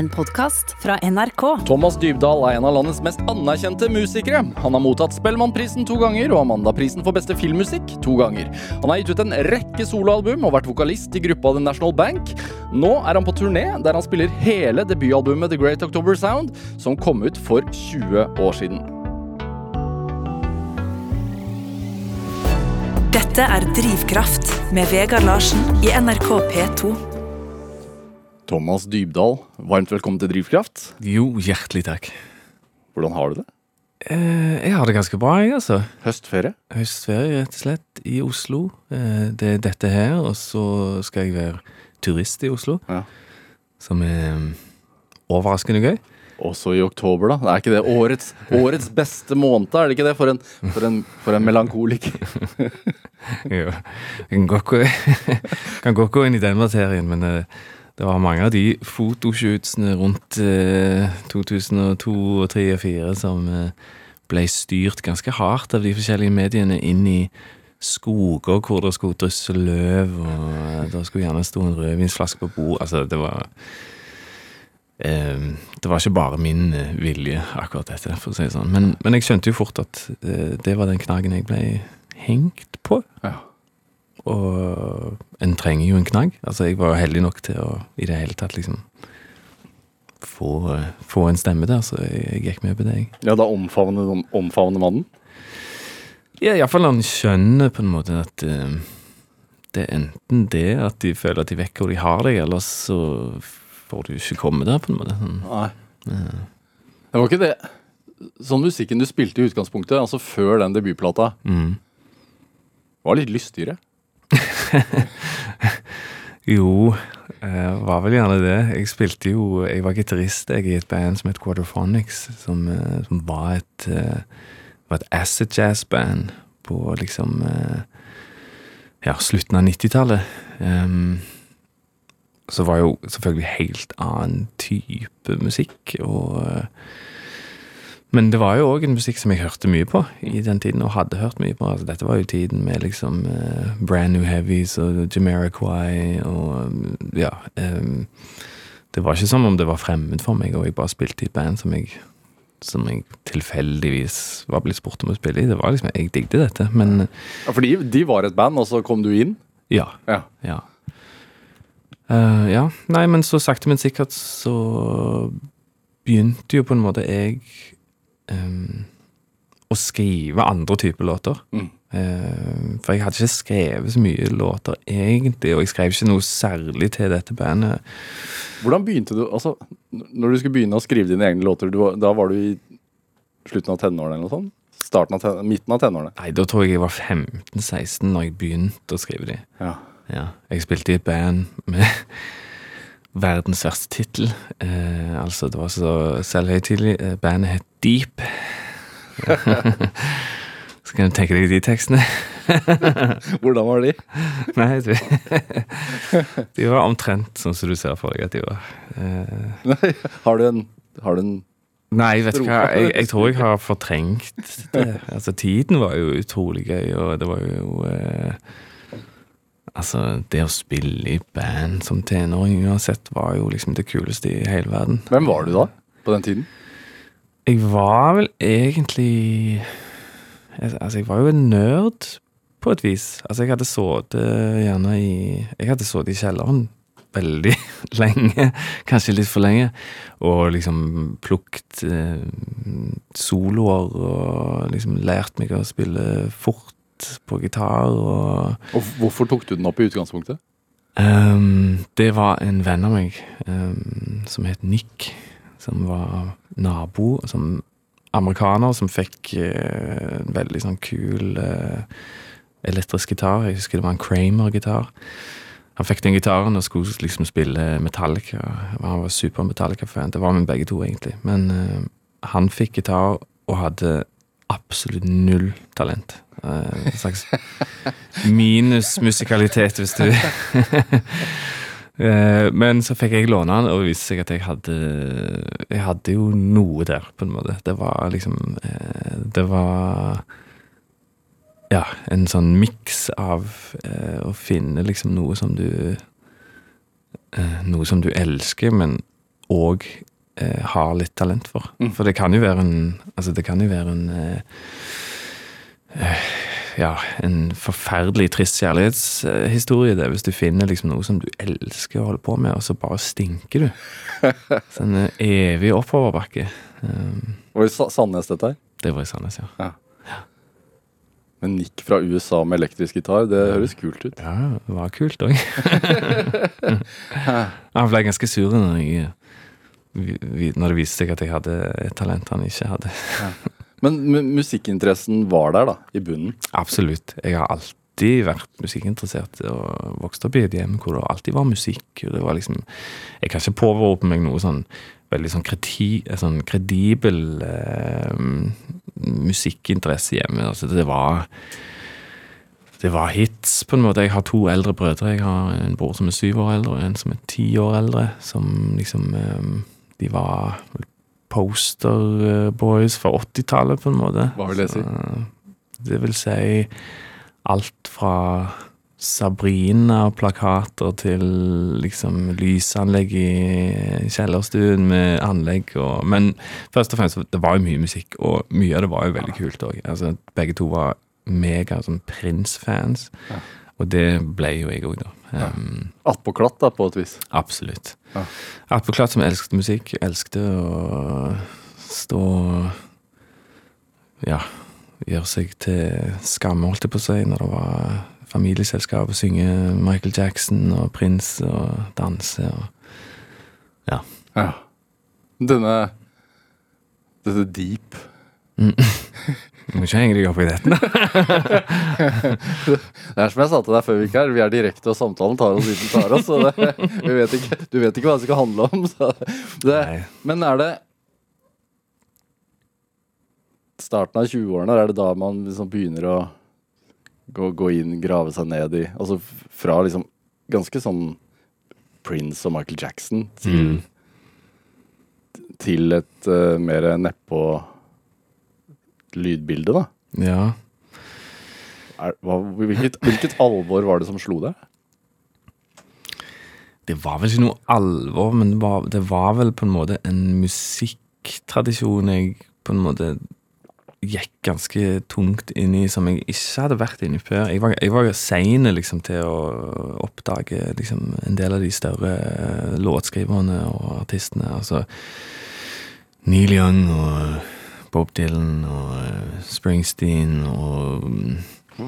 En podkast fra NRK. Thomas Dybdahl er en av landets mest anerkjente musikere. Han har mottatt Spellemannprisen to ganger og Amandaprisen for beste filmmusikk to ganger. Han har gitt ut en rekke soloalbum og vært vokalist i gruppa The National Bank. Nå er han på turné der han spiller hele debutalbumet The Great October Sound, som kom ut for 20 år siden. Dette er Drivkraft med Vegard Larsen i NRK P2. Thomas Dybdahl, varmt velkommen til Drivkraft. Jo, hjertelig takk. Hvordan har du det? Eh, jeg har det ganske bra, jeg, altså. Høstferie? Høstferie, rett og slett, i Oslo. Eh, det er dette her, og så skal jeg være turist i Oslo. Ja. Som er mm, overraskende gøy. Også i oktober, da. Det Er ikke det årets, årets beste måned? Er det ikke det for en, for en, for en melankoliker? Jo. Jeg kan godt gå, kan godt gå inn i den materien, men eh, det var mange av de fotoshootsene rundt eh, 2002 og 2003 og 2004 som eh, ble styrt ganske hardt av de forskjellige mediene inn i skoger hvor det skulle drysse løv, og eh, det skulle gjerne stå en rødvinsflaske på bord. Altså, det var eh, Det var ikke bare min eh, vilje, akkurat dette, for å si det sånn. Men, men jeg skjønte jo fort at eh, det var den knaggen jeg ble hengt på. Ja. Og en trenger jo en knagg. Altså, jeg var jo heldig nok til å i det hele tatt liksom få, få en stemme der, så jeg, jeg gikk med på det, jeg. Ja, da omfavner, omfavner mannen? Ja, iallfall han skjønner på en måte at uh, det er enten det at de føler at de vet hvor de har deg, eller så får du ikke komme der, på en måte. Sånn. Nei. Det var ikke det Sånn musikken du spilte i utgangspunktet, altså før den debutplata, Mm. var litt lystigere. Jo, uh, var vel gjerne det. Jeg spilte jo Jeg var gitarist i et band som het Quadrophonics, som, uh, som var et eh, var et acid jazz-band på liksom Ja, slutten av 90-tallet. Um, så var jo selvfølgelig helt annen type musikk, og Men det var jo òg en musikk som jeg hørte mye på i den tiden, og hadde hørt mye på. Altså, dette var jo tiden med liksom uh, Brand New Heavies og Jamiroquai og ja Um, Det var ikke som om det var fremmed for meg, og jeg bare spilte i et band som jeg som jeg tilfeldigvis var blitt spurt om å spille i. Det var liksom, Jeg digget dette, men Ja, For de, de var et band, og så kom du inn? ja. Ja. Ja. Uh, ja. Nei, men så sakte, men sikkert så begynte jo på en måte jeg em, å skrive andre typer låter. Mm. Uh, for jeg hadde ikke skrevet så mye låter egentlig, og jeg skrev ikke noe særlig til dette bandet. Hvordan begynte du Altså, når du skulle begynne å skrive dine egne låter, du, da var du i slutten av tenårene eller noe sånt? Starten av ten, midten av tenårene? Nei, da tror jeg jeg var 15-16 når jeg begynte å skrive de. Ja. Ja, jeg spilte i et band med verdens verste tittel. Eh, altså, det var så selvhøytidelig. Eh, bandet het Deep. så kan du tenke deg de tekstene. Hvordan var de? Nei, du De var omtrent sånn som du ser for deg at de var. Eh, Har du en, har du en nei, vet du hva, jeg, jeg tror jeg har fortrengt det. Altså, tiden var jo utrolig gøy, og det var jo eh, Altså, det å spille i band som tenåring uansett var jo liksom det kuleste i hele verden. Hvem var du da? På den tiden? Jeg var vel egentlig Altså, jeg var jo en nerd på et vis. Altså, jeg hadde sittet gjerne i Jeg hadde sittet i kjelleren veldig lenge, kanskje litt for lenge, og liksom plukket eh, soloer og liksom lært meg å spille fort på gitar og Og hvorfor tok du den opp i utgangspunktet? Um, det var en venn av meg um, som het Nick, som var nabo, som amerikaner, som fikk uh, en veldig sånn kul uh, elektrisk gitar. Jeg husker det var en Kramer-gitar. Han fikk den gitaren og skulle liksom spille Metallica. Han var super Metallica-fan. Det var vi begge to, egentlig. Men uh, han fikk gitar og hadde absolutt null talent. Eh, en slags minus musikalitet, hvis du Eh, Men så fikk jeg låne den, og det viste seg at jeg hadde Jeg hadde jo noe der, på en måte. Det var liksom eh, Det var Ja, en sånn miks av å finne liksom noe som du Noe som du elsker, men òg har litt talent for. Mm. For det kan jo være en Altså, det kan jo være en ja, en forferdelig trist kjærlighetshistorie, det, er hvis du finner liksom noe som du elsker å holde på med, og så bare stinker du. Sånn eh, evig oppoverbakke. Um, Var det Sa- Sandnes dette her? det var i Sandnes, ja. Men nikk fra USA med elektrisk gitar, det høres kult ut. Ja, det var kult òg. Han ble ganske sur når, jeg, når det viste seg at jeg hadde et talent han ikke hadde. Men musikkinteressen var der, da, i bunnen. Absolutt. Jeg har alltid vært musikkinteressert og vokst opp i et hjem hvor det alltid var musikk. og det var liksom, Jeg kan ikke påberope meg noe sånn veldig sånn, kredi, sånn kredibel eh, musikkinteresse hjemme. Altså, det var det var hits, på en måte. Jeg har to eldre brødre. Jeg har en bror som er syv år eldre, og en som er ti år eldre. Som liksom eh, De var posterboys fra 80-tallet, på en måte. Hva vil det si? Så, det vil si alt fra Sabrina-plakater til liksom lysanlegg i kjellerstuen med anlegg og Men først og fremst, det var jo mye musikk, og mye av det var jo veldig kult òg. Altså, begge to var mega sånn Prince-fans, Ja. Og det ble jo jeg òg, da. Um, Attpåklatt, da, på et vis. Absolutt. Ja. Attpåklatt som elsket musikk, elsket å stå Ja, gjøre seg til skamme, holdt jeg på å si, når det var familieselskap og synge Michael Jackson og Prince og danse og Ja. Denne Dette deep Du må ikke henge deg opp i dette. Det er som jeg sa til deg før vi gikk her, vi er direkte, og samtalen tar oss dit den tar oss. Så det, vi vet ikke, du vet ikke hva det skal handle om. Så det, men er det starten av 20-årene, er det da man liksom begynner å gå, gå inn, grave seg ned i Altså fra liksom ganske sånn Prince og Michael Jackson til, Mm. til et uh, mer nedpå lydbilde, da. Ja. Er, hva, hvilket, hvilket alvor var det som slo deg? Det var vel ikke noe alvor, men det var, det var vel på en måte en musikktradisjon jeg på en måte gikk ganske tungt inn i, som jeg ikke hadde vært inni før. Jeg var, jeg var sein liksom, til å oppdage liksom, en del av de større eh, låtskriverne og artistene. Altså Neil Young og Bob Dylan og eh, Springsteen og mm,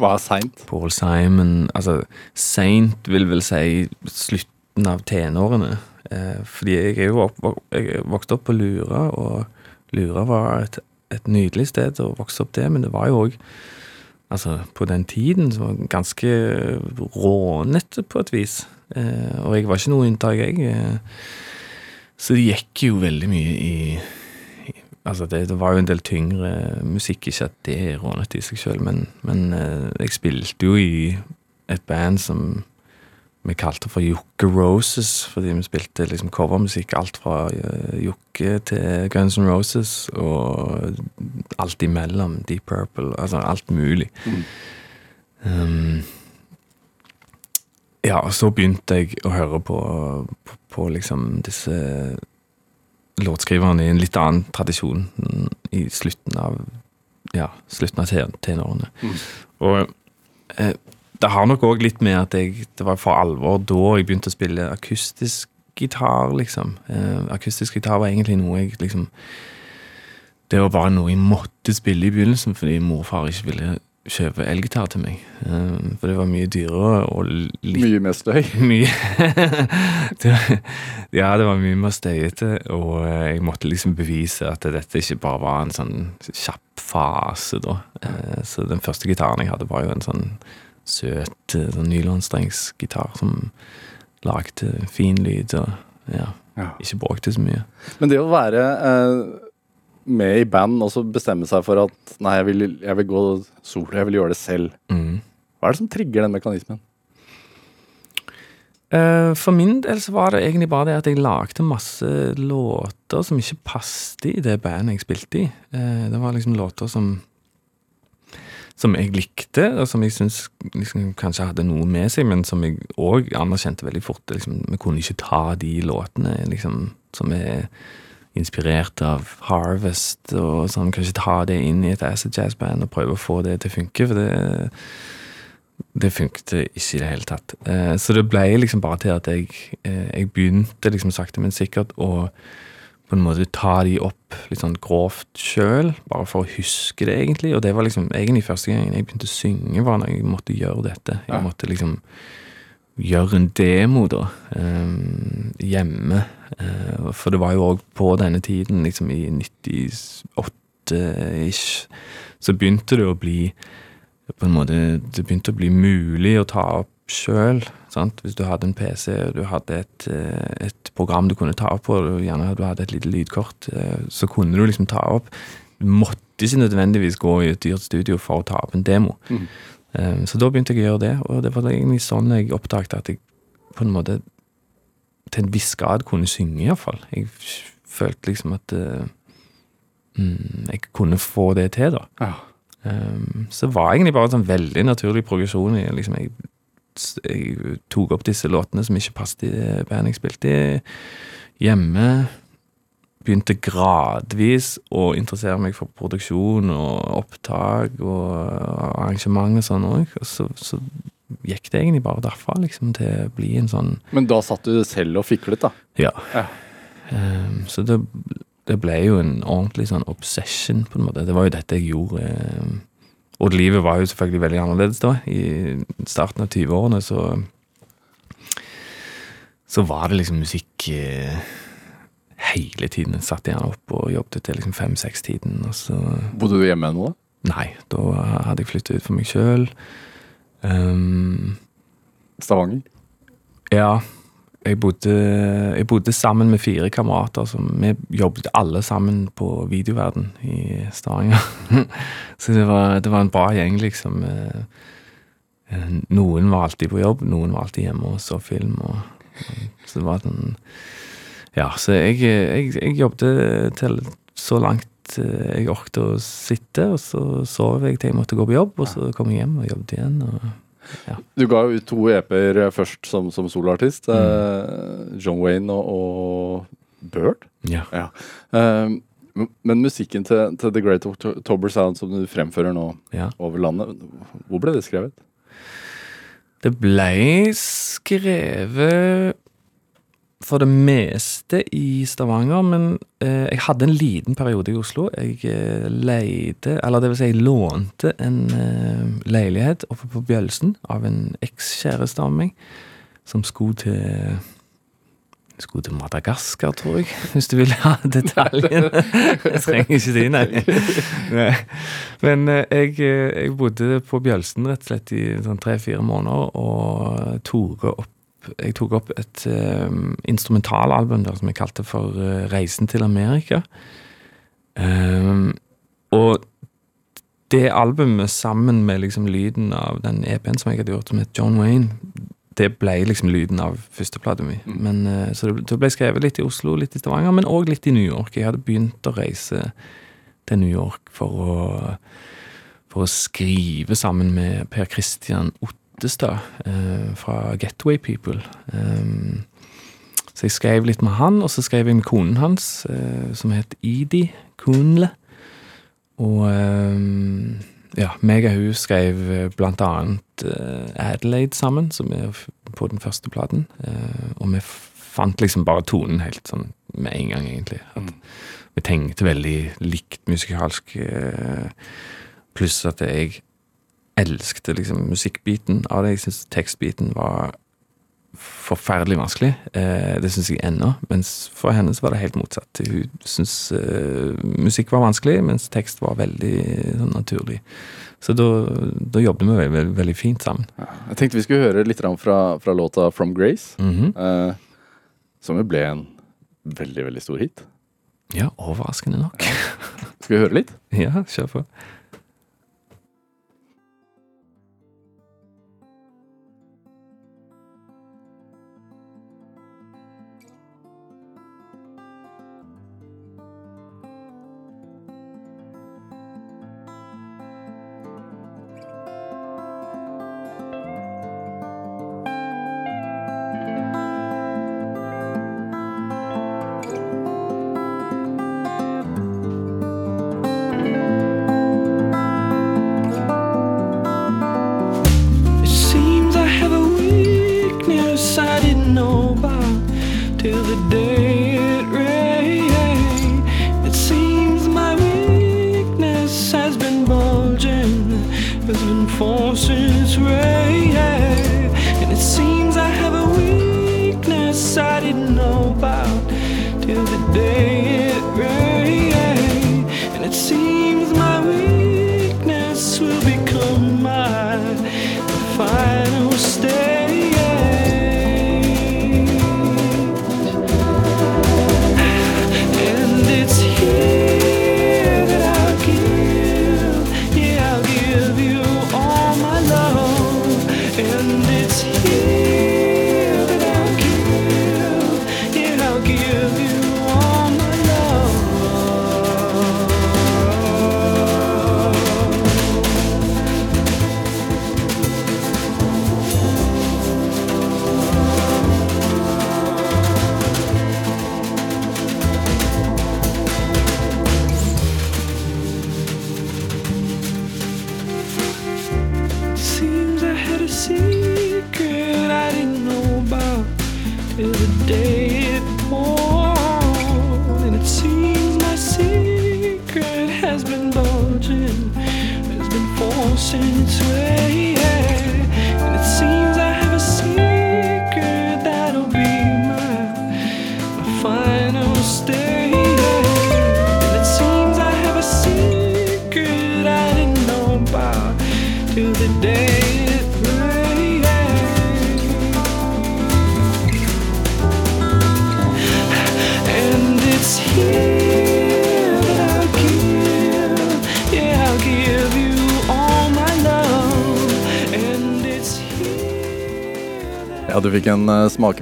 Hva er seint? Paul Simon Altså, seint vil vel si slutten av tenårene. Eh, fordi jeg er jo opp, jeg er vokst opp på Lura, og Lura var et, et nydelig sted å vokse opp det, men det var jo òg Altså, på den tiden så var ganske rånete på et vis. Eh, og jeg var ikke noe unntak, jeg. Eh, så det gikk jo veldig mye i- Altså, det, det var jo en del tyngre musikk. Ikke at det er rånete i seg sjøl, men, men eh, jeg spilte jo i et band som vi kalte for Jokke Roses, fordi vi spilte liksom covermusikk. Alt fra eh, Jokke til Guns N' Roses, og alt imellom. Deep Purple. Altså alt mulig. Mm. Um, ja, og så begynte jeg å høre på, på, på liksom disse låtskriverne i en litt annen tradisjon i slutten av ja, slutten av tenårene. Mm. Og eh, det har nok òg litt med at jeg, det var for alvor da jeg begynte å spille akustisk gitar, liksom. Eh, akustisk gitar var egentlig noe jeg liksom Det var bare noe jeg måtte spille i begynnelsen fordi morfar ikke ville kjøpe elgitar til meg. Eh, for det var mye dyrere og litt Mye mer støy. mye det, Ja, det var mye mer støyete, og eh, jeg måtte liksom bevise at dette ikke bare var en sånn kjapp fase, da. Uh, Så den første gitaren jeg hadde, var jo en sånn søt eh, sånn nylonstrengsgitar som lagde fin lyd og ja, Ja. ikke bråkte så mye. Men det å være eh, med i band og så bestemme seg for at nei, jeg vil, jeg vil gå solo, jeg vil gjøre det selv. Mm. Hva er det som trigger den mekanismen? Eh, For min del så var det egentlig bare det at jeg lagde masse låter som ikke passet i det bandet jeg spilte i. Eh, Det var liksom låter som som jeg likte, og som jeg syns liksom, kanskje hadde noe med seg, men som jeg òg anerkjente veldig fort. Liksom, vi kunne ikke ta de låtene liksom, som er inspirert av Harvest, og sånn, Kanskje ta det inn i et acid jazz-band og prøve å få det til å funke, for det det funket ikke i det hele tatt. Eh, så det ble liksom bare til at jeg, eh, jeg begynte liksom sakte, men sikkert å på en måte ta de opp litt sånn grovt sjøl, bare for å huske det, egentlig. Og det var liksom egentlig første gangen jeg begynte å synge, var når jeg måtte gjøre dette. Jeg måtte liksom gjøre en demo, da, um, hjemme. Uh, for det var jo òg på denne tiden, liksom i 98-ish, så begynte det å bli på en måte, Det begynte å bli mulig å ta opp sjøl. Hvis du hadde en PC og du hadde et, eh, et program du kunne ta opp på, og gjerne du hadde et lite lydkort, så kunne du liksom ta opp. Du måtte ikke nødvendigvis gå i et dyrt studio for å ta opp en demo. Mhm. Eh, Så da begynte jeg å gjøre det, og det var egentlig sånn jeg oppdaget at jeg på en måte til en viss grad kunne synge, iallfall. Jeg følte liksom at uh, mm, jeg kunne få det til, da. Ja. Um, så det var egentlig bare en sånn veldig naturlig progresjon. i liksom, jeg, jeg tok opp disse låtene som ikke passet i det bandet jeg spilte i, hjemme. Begynte gradvis å interessere meg for produksjon og opptak og arrangement og sånn òg. Og så, så gikk det egentlig bare derfra, liksom, til å bli en sånn Men da satt du selv og fiklet, da. Ja. Ja. Um, så det, det ble jo en ordentlig sånn obsession, på en måte. Det var jo dette jeg gjorde. Um, og livet var jo selvfølgelig veldig annerledes da. I starten av 20-årene så Så var det liksom musikk eh, hele tiden. Jeg satt gjerne opp og jobbet til liksom fem-seks-tiden, Bodde du hjemme ennå, da? Nei, da hadde jeg flyttet ut for meg sjøl. Um, Stavanger? Ja. Jeg bodde, jeg bodde sammen med fire kamerater. Som, vi jobbet alle sammen på Videoverden i Stavanger. Så det var, det var en bra gjeng, liksom. Eh, eh, Noen var alltid på jobb, noen var alltid hjemme og så film. Og, og, så det var sånn Ja, så jeg, jeg, jeg jobbet til så langt eh, jeg orket å sitte, og så sov jeg til jeg måtte gå på jobb, og så kom jeg hjem og jobbet igjen. og... Du ga ut to EP-er først som, som soloartist. Mm. Eh, John Wayne og, og Bird. Ja. Eh, men musikken til, til The Great October Sound som du fremfører nå ja. over landet, hvor ble det skrevet? Det ble skrevet for det meste i Stavanger, men eh, jeg hadde en liten periode i Oslo. Jeg eh, leide, eller det vil si jeg lånte en eh, leilighet oppe på Bjølsen av en ekskjæreste av meg, som skulle til skulle til Madagaskar, tror jeg, hvis du vil ha detaljen. jeg trenger ikke de, nei. nei. Men eh, jeg, eh, jeg bodde på Bjølsen rett og slett i sånn tre-fire måneder, og Tore opp jeg tok opp et um, instrumentalalbum der som jeg kalte for uh, Reisen til Amerika. Um, og det albumet sammen med liksom lyden av den EP-en som jeg hadde gjort, som het John Wayne, det ble liksom lyden av førsteplata mi. Mm. Uh, så det, det ble skrevet litt i Oslo, litt i Stavanger, men òg litt i New York. Jeg hadde begynt å reise til New York for å, for å skrive sammen med Per Christian Ottestad eh, fra Getaway People. Um, så jeg skrev litt med han, og så skrev jeg med konen hans, eh, som het Idi Kunle. Og ja, meg og hun skrev eh, blant annet eh, Adelaide sammen, som er på den første platen. Eh, og vi fant liksom bare tonen helt sånn med en gang, egentlig. At vi tenkte veldig likt musikalsk. Eh, pluss at jeg elsket liksom musikkbiten av det. Jeg syns tekstbiten var forferdelig vanskelig. Eh, det syns jeg ennå. Mens for henne så var det helt motsatt. Hun syntes eh, musikk var vanskelig, mens tekst var veldig sånn, naturlig. Så da, da jobbet vi veldig, veldig, veldig fint sammen. Jeg tenkte vi skulle høre litt fra, fra låta From Grace, Mhm. eh, som jo ble en veldig, veldig stor hit. Ja, overraskende nok. Skal vi høre litt? Ja, kjør på.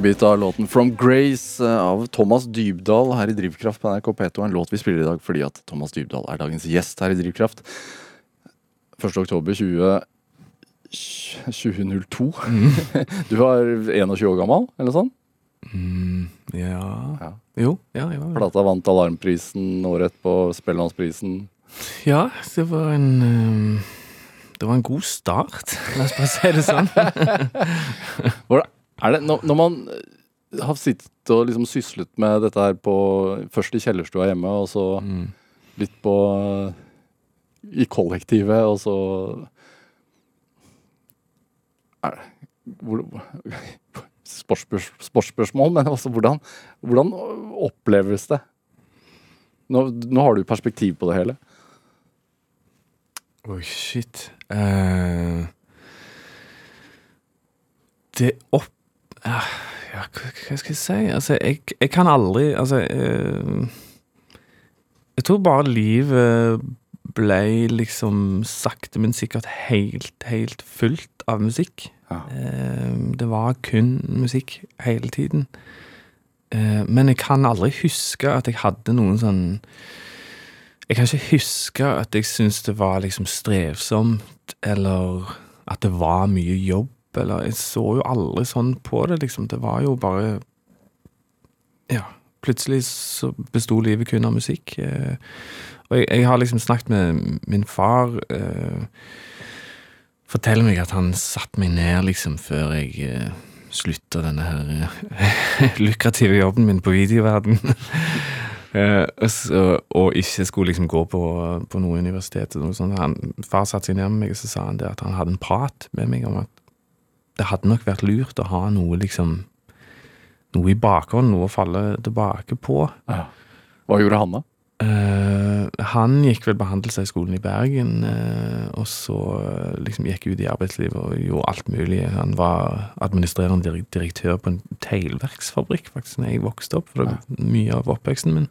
Smakebit av låten From Grace eh, av Thomas Dybdahl her i Drivkraft på NRK P2. En låt vi spiller i dag fordi at Thomas Dybdahl er dagens gjest her i Drivkraft. 1. oktober 20, 2002. Du var 21 år gammel, eller sånn? Mm, ja. Ja. Jo, ja, jeg Plata vant Alarmprisen året etterpå, Spellemannsprisen. Ja, det var en um Det var en god start, la oss bare si det sånn. Hvor er det, når, når man eh, har sittet og liksom syslet med dette her på Først i kjellerstua hjemme, og så Mm. litt på I kollektivet, og så er det, hvor, sportsspørs, sportsspørsmål, men altså hvordan, hvordan oppleves det? Nå, nå har du perspektiv på det hele. Oi, shit. Uh, det opp... ah, Ja, hva, hva skal jeg si? Altså, jeg, jeg kan aldri Altså jeg, Jeg tror bare livet ble liksom sakte, men sikkert helt, helt fullt av musikk. Ja. Eh, det var kun musikk hele tiden. Eh, men jeg kan aldri huske at jeg hadde noen sånn Jeg kan ikke huske at jeg syntes det var liksom strevsomt, eller at det var mye jobb, eller Jeg så jo aldri sånn på det, liksom. Det var jo bare Ja. Plutselig så besto livet kun av musikk. Eh, og jeg, jeg har liksom snakket med min far. Eh, forteller meg at han satte meg ned liksom før jeg eh, slutta denne her eh, lukrative jobben min på videoverden. Eh, så- og ikke skulle liksom gå på, på noe universitet. Noe sånt. Han, far satte seg ned med meg og så sa han det at han hadde en prat med meg om at det hadde nok vært lurt å ha noe liksom Noe i bakhånd, noe å falle tilbake på. Hva gjorde han da? Uh, han gikk vel på Handelshøyskolen i Bergen, uh, og så uh, liksom gikk ut i arbeidslivet og gjorde alt mulig. Han var administrerende direktør på en teglverksfabrikk faktisk når jeg vokste opp. for det var mye av oppveksten min.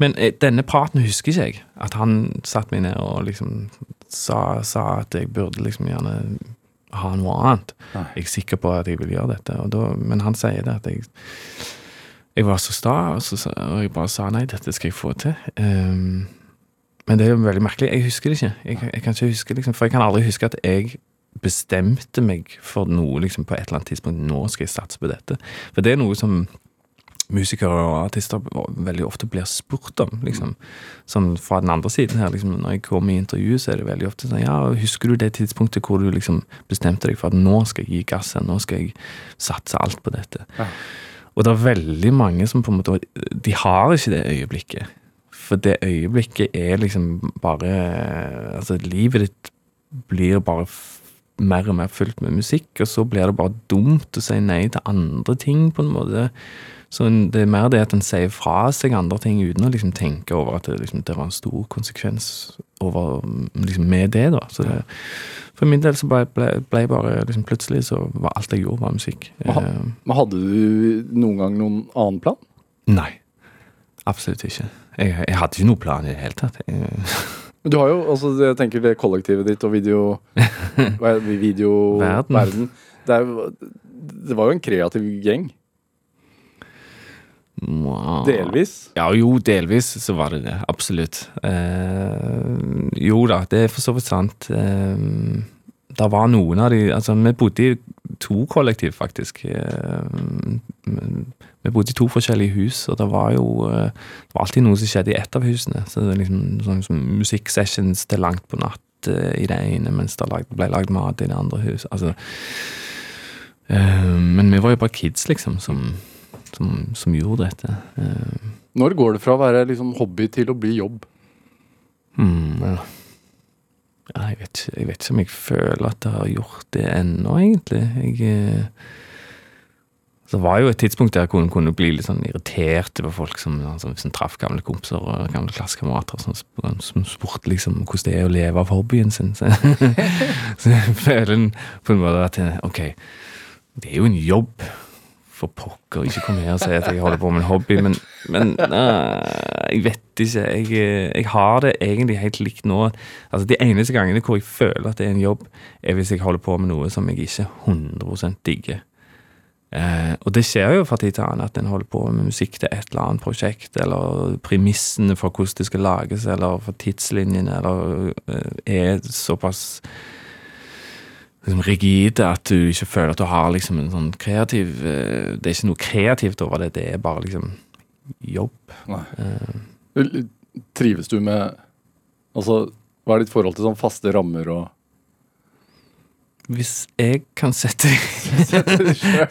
Men denne praten husker ikke jeg. At han satte meg ned og liksom sa, sa at jeg burde liksom gjerne ha noe annet. Nei. Jeg er sikker på at jeg vil gjøre dette. Da, men han sier det at jeg jeg var så sta, og, så, og jeg bare sa nei, dette skal jeg få til. Um, men det er jo veldig merkelig. Jeg husker det ikke. Jeg, jeg kan ikke huske, liksom, For jeg kan aldri huske at jeg bestemte meg for noe liksom, på et eller annet tidspunkt. Nå skal jeg satse på dette. For det er noe som musikere og artister veldig ofte blir spurt om. liksom. Sånn fra den andre siden her, liksom, Når jeg kommer i intervju, så er det veldig ofte sånn Ja, husker du det tidspunktet hvor du liksom bestemte deg for at nå skal jeg gi gassen, nå skal jeg satse alt på dette? Ja. Og det er veldig mange som på en måte De har ikke det øyeblikket. For det øyeblikket er liksom bare Altså, livet ditt blir bare mer og mer fullt med musikk, og så blir det bare dumt å si nei til andre ting, på en måte. Så det er mer det at en sier fra seg andre ting uten å liksom tenke over at det, liksom, det var en stor konsekvens over, liksom, med det. da. Så det, for min del så ble, ble, ble bare liksom, Plutselig så var alt jeg gjorde, var musikk. Eh, Men hadde du noen gang noen annen plan? nei. Absolutt ikke. Jeg, jeg hadde ikke noen plan i det hele tatt. Jeg, Men Du har jo, altså jeg tenker det kollektivet ditt og video... er videoverden. Verden. Det, er det var jo en kreativ gjeng. Wow. Delvis. Ja, jo, delvis så var det det. Absolutt. Eh, jo da, det er for så vidt sant. Eh, det var noen av de Altså, vi bodde i to kollektiv, faktisk. Eh, vi bodde i to forskjellige hus, og det var jo eh, Det var alltid noe som skjedde i ett av husene. Så det var liksom sånn som musikksessions til langt på natt eh, i det ene, mens det ble lagd mat i det andre huset. Altså eh, Men vi var jo bare kids, liksom, som, som, som gjorde dette. Når går det fra å være liksom hobby til å bli jobb? Hmm, ja. Ja, jeg, vet, jeg vet ikke om jeg føler at jeg har gjort det ennå, egentlig. Jeg Så var jo et tidspunkt der jeg kunne, kunne bli litt sånn irritert over folk som, altså, hvis traff gamle kompiser og gamle klassekamerater som, som spurte liksom hvordan det er å leve av hobbyen sin. Så, så jeg føler på en måte at ok, det er jo en jobb. For pokker, ikke kom her og si at jeg holder på med en hobby, men, men uh, jeg vet ikke. Jeg, eh, jeg har det egentlig helt likt nå. Altså De eneste gangene hvor jeg føler at det er en jobb, er hvis jeg holder på med noe som jeg ikke 100% digger. Eh, og det skjer jo fra tid til annen at en holder på med musikk til et eller annet prosjekt, eller premissene for hvordan det skal lages, eller for tidslinjene, eller eh, er såpass liksom rigide at du ikke føler at du har liksom en sånn kreativ eh, Det er ikke noe kreativt over det, det er bare liksom jobb. Eh, Trives du med Altså, hva er ditt forhold til sånn faste rammer og hvis jeg kan sette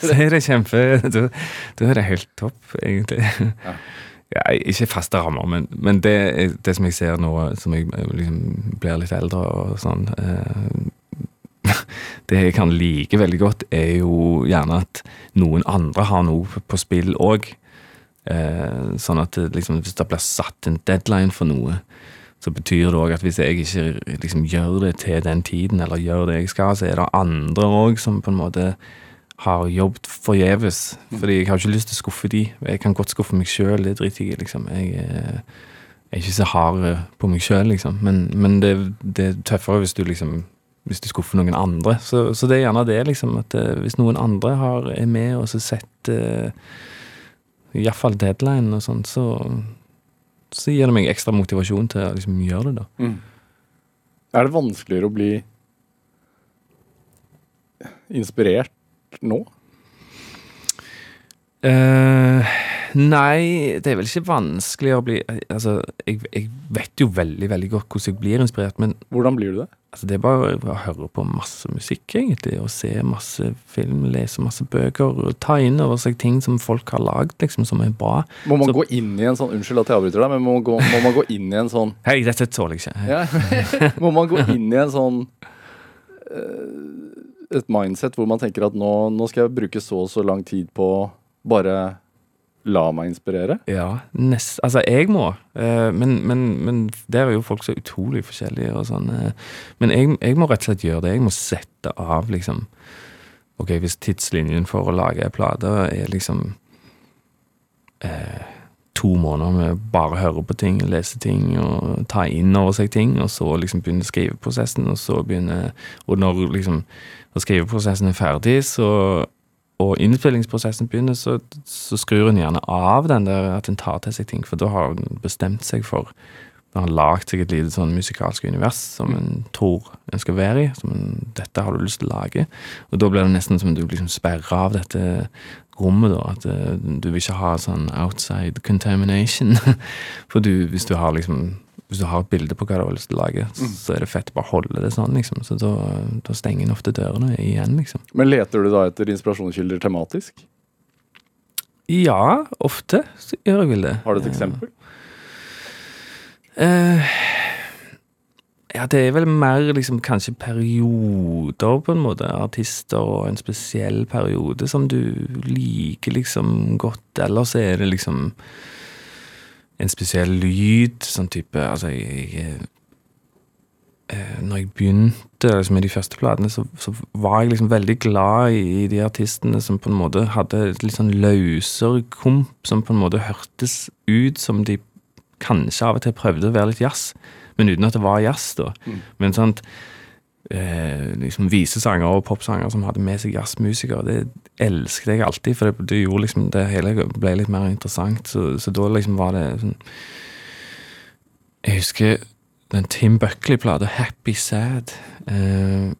så er det kjempe Da, da er det helt topp, egentlig. Ja. Ja, ikke faste rammer, men, men det, det som jeg ser nå som jeg eh, liksom blir litt eldre og sånn eh, Det jeg kan like veldig godt, er jo gjerne at noen andre har noe på spill òg. Eh, sånn at det, liksom, hvis det blir satt en deadline for noe, så betyr det òg at hvis jeg ikke liksom, gjør det til den tiden, eller gjør det jeg skal, så er det andre òg som på en måte har jobbet forgjeves. Fordi jeg har ikke lyst til å skuffe de. Jeg kan godt skuffe meg sjøl, det driter jeg i, liksom. Jeg eh, er ikke så hard eh, på meg sjøl, liksom. Men, men det, det er tøffere hvis du liksom hvis du skuffer noen andre. Så, så det er gjerne det, liksom. At eh, hvis noen andre har, er med og så setter uh, iallfall deadline og sånn, så, så gir det meg ekstra motivasjon til å liksom gjøre det, da. Er det vanskeligere å bli inspirert nå? Uh, nei, det er vel ikke vanskelig å bli Altså, jeg, jeg vet jo veldig, veldig godt hvordan jeg blir inspirert, men Hvordan blir du det? Altså, det er bare å høre på masse musikk, egentlig, og se masse film, lese masse bøker, og ta inn over seg ting som folk har lagd, liksom, som er bra. Må man Så- gå inn i en sånn Unnskyld at jeg avbryter deg, men må, man gå, må man gå inn i en sånn Hei, dette tåler jeg ikke. ja, Må man gå inn i en sånn eh, Et mindset hvor man tenker at nå, nå skal jeg bruke så og så lang tid på bare la meg inspirere? Ja, nest, altså jeg må, eh, men, men, men der er jo folk så utrolig forskjellige og sånn. eh, men jeg, jeg må rett og slett gjøre det. Jeg må sette av, liksom Ok, hvis tidslinjen for å lage ei plate er liksom eh, to måneder med bare høre på ting, lese ting og ta inn over seg ting, og så liksom begynne skriveprosessen, og så begynne Og når liksom når skriveprosessen er ferdig, så og innspillingsprosessen begynner, så, så skrur hun gjerne av den der at hun tar til seg ting, for da har hun bestemt seg for Da har lagd seg et lite sånn musikalsk univers som hun tror hun skal være i. som hun, Dette har du lyst til å lage. Og da blir det nesten som du liksom sperrer av dette rommet, da. At eh, du vil ikke ha sånn outside contamination. For du, hvis du har liksom hvis du har et bilde på hva du har lyst til å lage, så er det fett å bare holde det sånn, liksom. Så da, da stenger en ofte dørene igjen, liksom. Men leter du da etter inspirasjonskilder tematisk? Ja, ofte så gjør jeg vel det. Har du et eksempel? Uh, Ja, det er vel mer liksom kanskje perioder, på en måte. Artister og en spesiell periode som du liker liksom godt. Ellers er det liksom en spesiell lyd, sånn type Altså, jeg, jeg eh, Når jeg begynte liksom, med de første platene, så, så var jeg liksom veldig glad i, i de artistene som på en måte hadde et litt sånn løsere komp, som på en måte hørtes ut som de kanskje av og til prøvde å være litt jazz, men uten at det var jazz, da. Men sant eh, liksom visesanger og popsanger som hadde med seg jazzmusikere, det elsket jeg alltid, for det, det gjorde liksom det hele ble litt mer interessant. Så, så da liksom var det sånn Jeg husker den Tim Buckley-plata, 'Happy Sad'. Eh,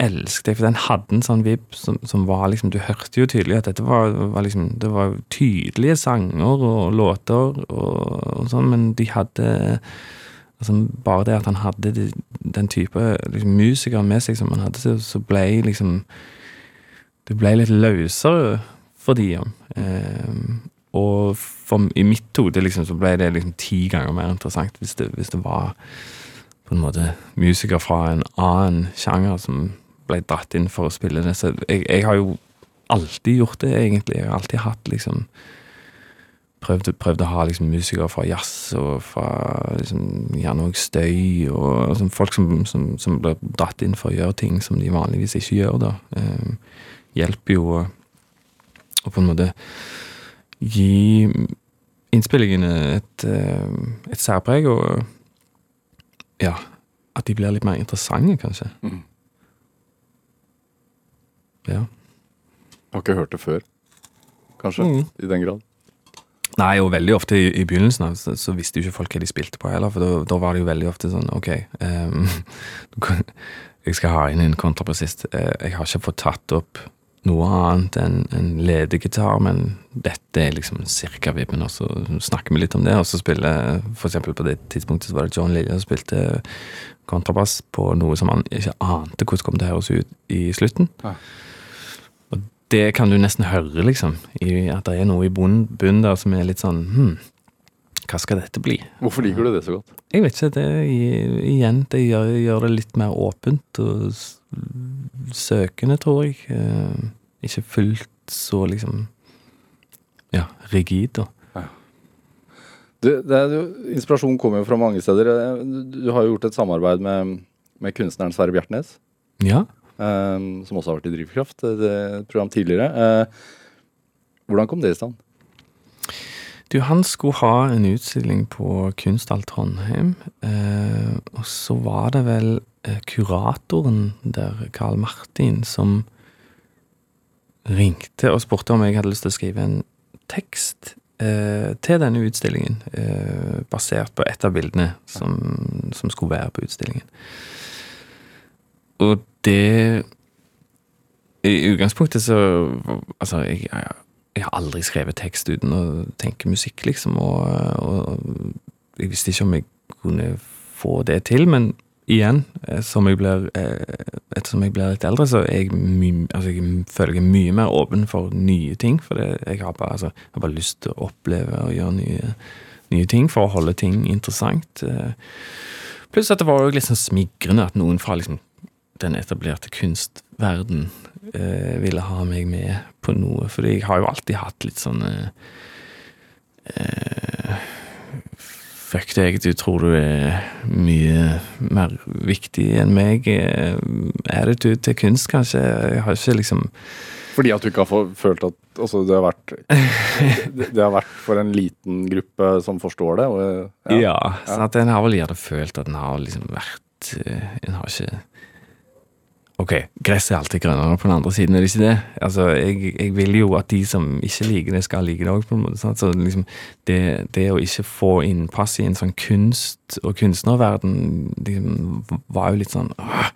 elsket jeg, for den hadde en sånn vibb som, som var liksom Du hørte jo tydelig at dette var, var liksom Det var tydelige sanger og låter og, og sånn, men de hadde altså Bare det at han hadde de, den type liksom, musikere med seg som han hadde, så, ble liksom Det ble litt løsere for de. Eh, og for, i mitt hode liksom, så ble det liksom ti ganger mer interessant hvis det, hvis det var på en måte musikere fra en annen sjanger som ble dratt inn for å spille det. Så jeg, jeg har jo alltid gjort det, egentlig. Jeg har alltid hatt liksom Prøvd, prøvde, å ha liksom musikere fra jazz og fra liksom, gjerne òg støy, og altså, folk som, som, som blir dratt inn for å gjøre ting som de vanligvis ikke gjør, da. Eh, hjelper jo å, å på en måte gi innspillingene et, eh, et særpreg, og ja, at de blir litt mer interessante, kanskje. Mm. Ja. Har ikke hørt det før, kanskje, Mm. i den grad. Nei, og veldig ofte i, i begynnelsen av, så, så visste jo ikke folk hva de spilte på heller, for da- var det jo veldig ofte sånn Ok, um, jeg skal ha inn en kontrabassist. Eh, jeg har ikke fått tatt opp noe annet enn en ledegitar, men dette er liksom cirka vibben, og så snakker vi litt om det, og så spiller For eksempel på det tidspunktet så var det John Lilje som spilte kontrabass på noe som han ikke ante hvordan kom til å høres ut i slutten. Ja. Det kan du nesten høre, liksom, i at det er noe i bunnen der som er litt sånn Hm, hva skal dette bli? Hvorfor liker du det så godt? Jeg vet ikke. det Igjen, det gjør, gjør det litt mer åpent og søkende, tror jeg. Eh, ikke fullt så liksom Ja, rigid, og Du, jo, inspirasjon kommer jo fra mange steder. Eh, Du, du har jo gjort et samarbeid med, med kunstneren Sverre Bjertnæs, Ja. Eh, som også har vært i Drivkraft, eh, et program tidligere. Eh, hvordan kom det i stand? Du, han skulle ha en utstilling på Kunsthall Trondheim, eh, og så var det vel eh, kuratoren der, Carl Martin, som ringte og spurte om jeg hadde lyst til å skrive en tekst eh, til denne utstillingen, eh, basert på et av bildene som, som skulle være på utstillingen. Og det I utgangspunktet så Altså, jeg, jeg har aldri skrevet tekst uten å tenke musikk, liksom. Og, og jeg visste ikke om jeg kunne få det til, men igjen, som jeg blir, eh, ettersom jeg blir litt eldre, så er jeg, my, altså jeg føler jeg er mye mer åpen for nye ting. For det, jeg, har bare, altså, jeg har bare lyst til å oppleve og gjøre nye, nye ting for å holde ting interessant. Eh, Pluss at det var jo litt sånn smigrende at noen fra liksom, den etablerte kunstverden eh, ville ha meg med på noe. Fordi jeg har jo alltid hatt litt sånn eh, eh, Fuck deg, du tror du er mye mer viktig enn meg. Er det du til kunst, kanskje. Jeg har ikke liksom Fordi at du ikke har følt at altså, det, har vært, det, har vært for en liten gruppe som forstår det? Og, Ja, så at en har vel gjerne følt at en har liksom vært eh, En har ikke Ok, gresset er alltid grønnere på den andre siden, er det ikke det? Altså, jeg, jeg vil jo at de som ikke liker det, skal like det òg, på en måte. Sant? Så liksom, det, det å ikke få innpass i en sånn kunst- og kunstnerverden liksom, var jo litt sånn åh,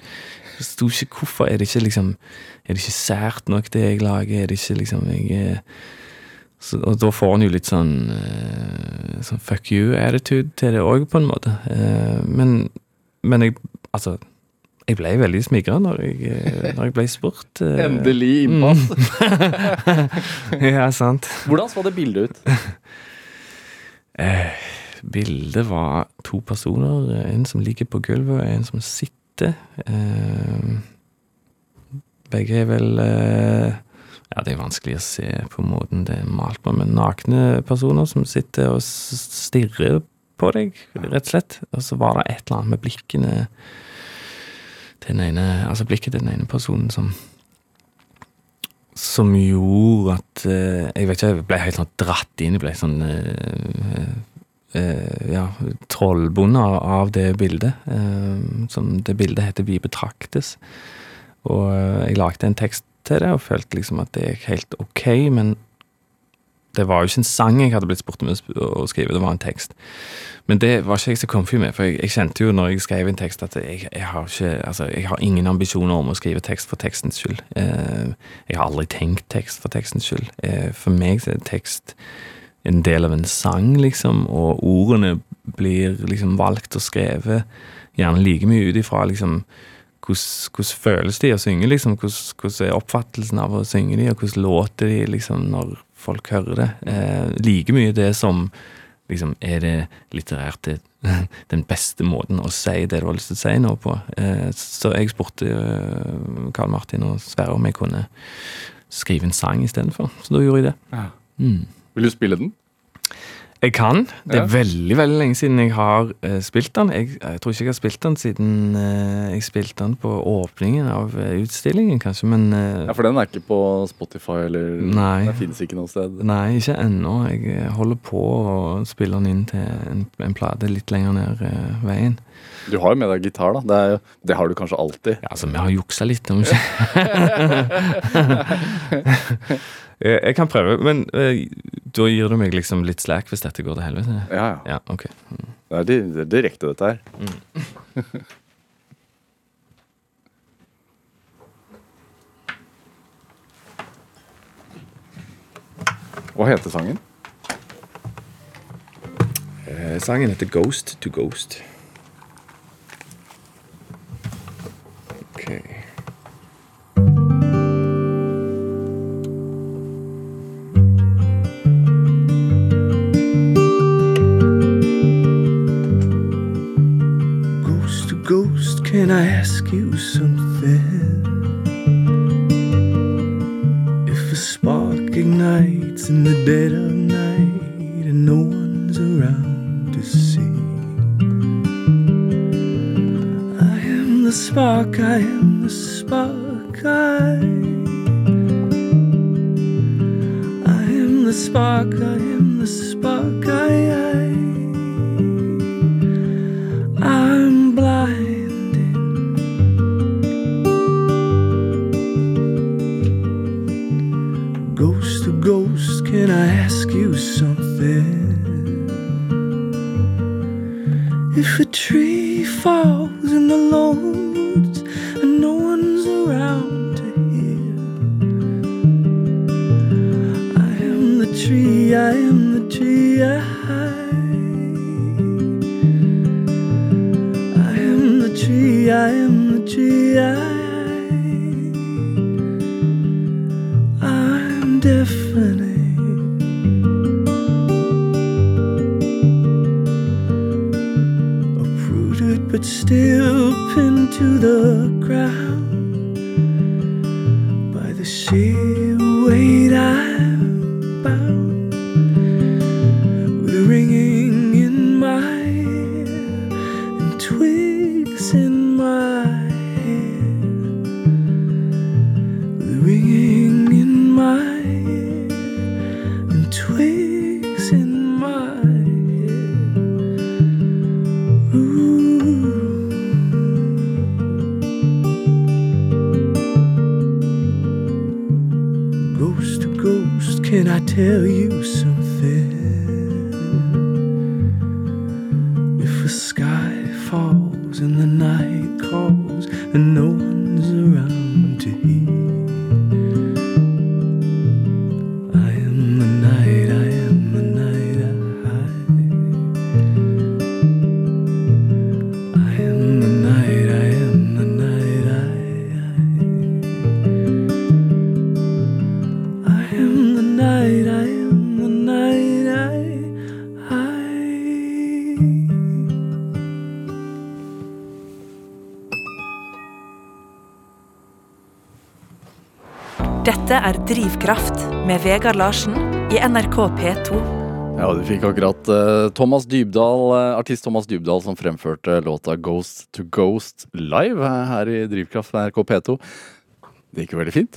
Jeg forsto ikke hvorfor. Er det ikke liksom Er det ikke sært nok, det jeg lager? Er det ikke liksom jeg er så, og da får han jo litt sånn, eh, sånn fuck you-attitude til det òg, på en måte. Eh, men, men jeg Altså, jeg ble veldig smigra når, eh, når jeg ble spurt. eh. Endelig innpass. ja, sant. Hvordan så det bildet ut? Eh, bildet var to personer. En som ligger på gulvet, og en som sitter. Eh, begge er vel eh, Ja, det er vanskelig å se på måten det er malt på, men nakne personer som sitter og stirrer på deg, rett og slett. Og så var det et eller annet med blikkene den ene Altså blikket til den ene personen som som gjorde at eh, Jeg vet ikke, jeg ble helt sånn dratt inn. Jeg ble sånn eh, eh, Ja, trollbonde av, det bildet. Som det bildet heter 'Vi betraktes'. Og jeg lagde en tekst til det, og følte liksom at det gikk helt ok, men det var jo ikke en sang jeg hadde blitt spurt om å skrive, det var en tekst. Men det var ikke jeg så comfy med, for jeg, jeg kjente jo når jeg skrev en tekst at jeg, jeg, har ikke, altså, jeg har ingen ambisjoner om å skrive tekst for tekstens skyld. Eh, jeg har aldri tenkt tekst for tekstens skyld. Eh, for meg er tekst en del av en sang, liksom, og ordene blir liksom valgt og skrevet gjerne like mye ut ifra liksom hvordan, føles de å synge, liksom? Hvordan er oppfattelsen av å synge de, og hvordan låter de liksom når folk hører det? Eh, like mye det som liksom, er det litterært det, den beste måten å si det du har lyst til å si nå på? Eh, så jeg spurte eh, Karl Martin og Sverre om jeg kunne skrive en sang istedenfor, så da gjorde jeg det. Mm. Vil du spille den? Jeg kan. Det er Ja. veldig veldig lenge siden jeg har uh, spilt den. Jeg, jeg tror ikke jeg har spilt den siden uh, jeg spilte den på åpningen av eh, utstillingen, kanskje, men uh, Ja, For den er ikke på Spotify, eller Nei. Den finnes ikke noe sted. Nei, ikke ennå. Jeg holder på å spille den inn til en, en plate litt lenger ned veien. Du har jo med deg gitar, da. Det, jo, det har du kanskje alltid. Ja, altså, vi har juksa litt, om ikke Jeg kan prøve, men da gir du meg liksom litt slack hvis dette går til helvete. Ja, ja. Ja, ok. Det er, di- det er direkte, dette her. Hva heter sangen? Eh, sangen heter Ghost to Ghost. Ok. Dead I'm deafening. Uprooted but still pinned to the ground Drivkraft med Vegard Larsen i NRK P2. Ja, du fikk akkurat eh, Thomas Dybdahl, eh, artist Thomas Dybdahl som fremførte låta Ghost to Ghost live her i Drivkraft med NRK P2. Det gikk jo veldig fint.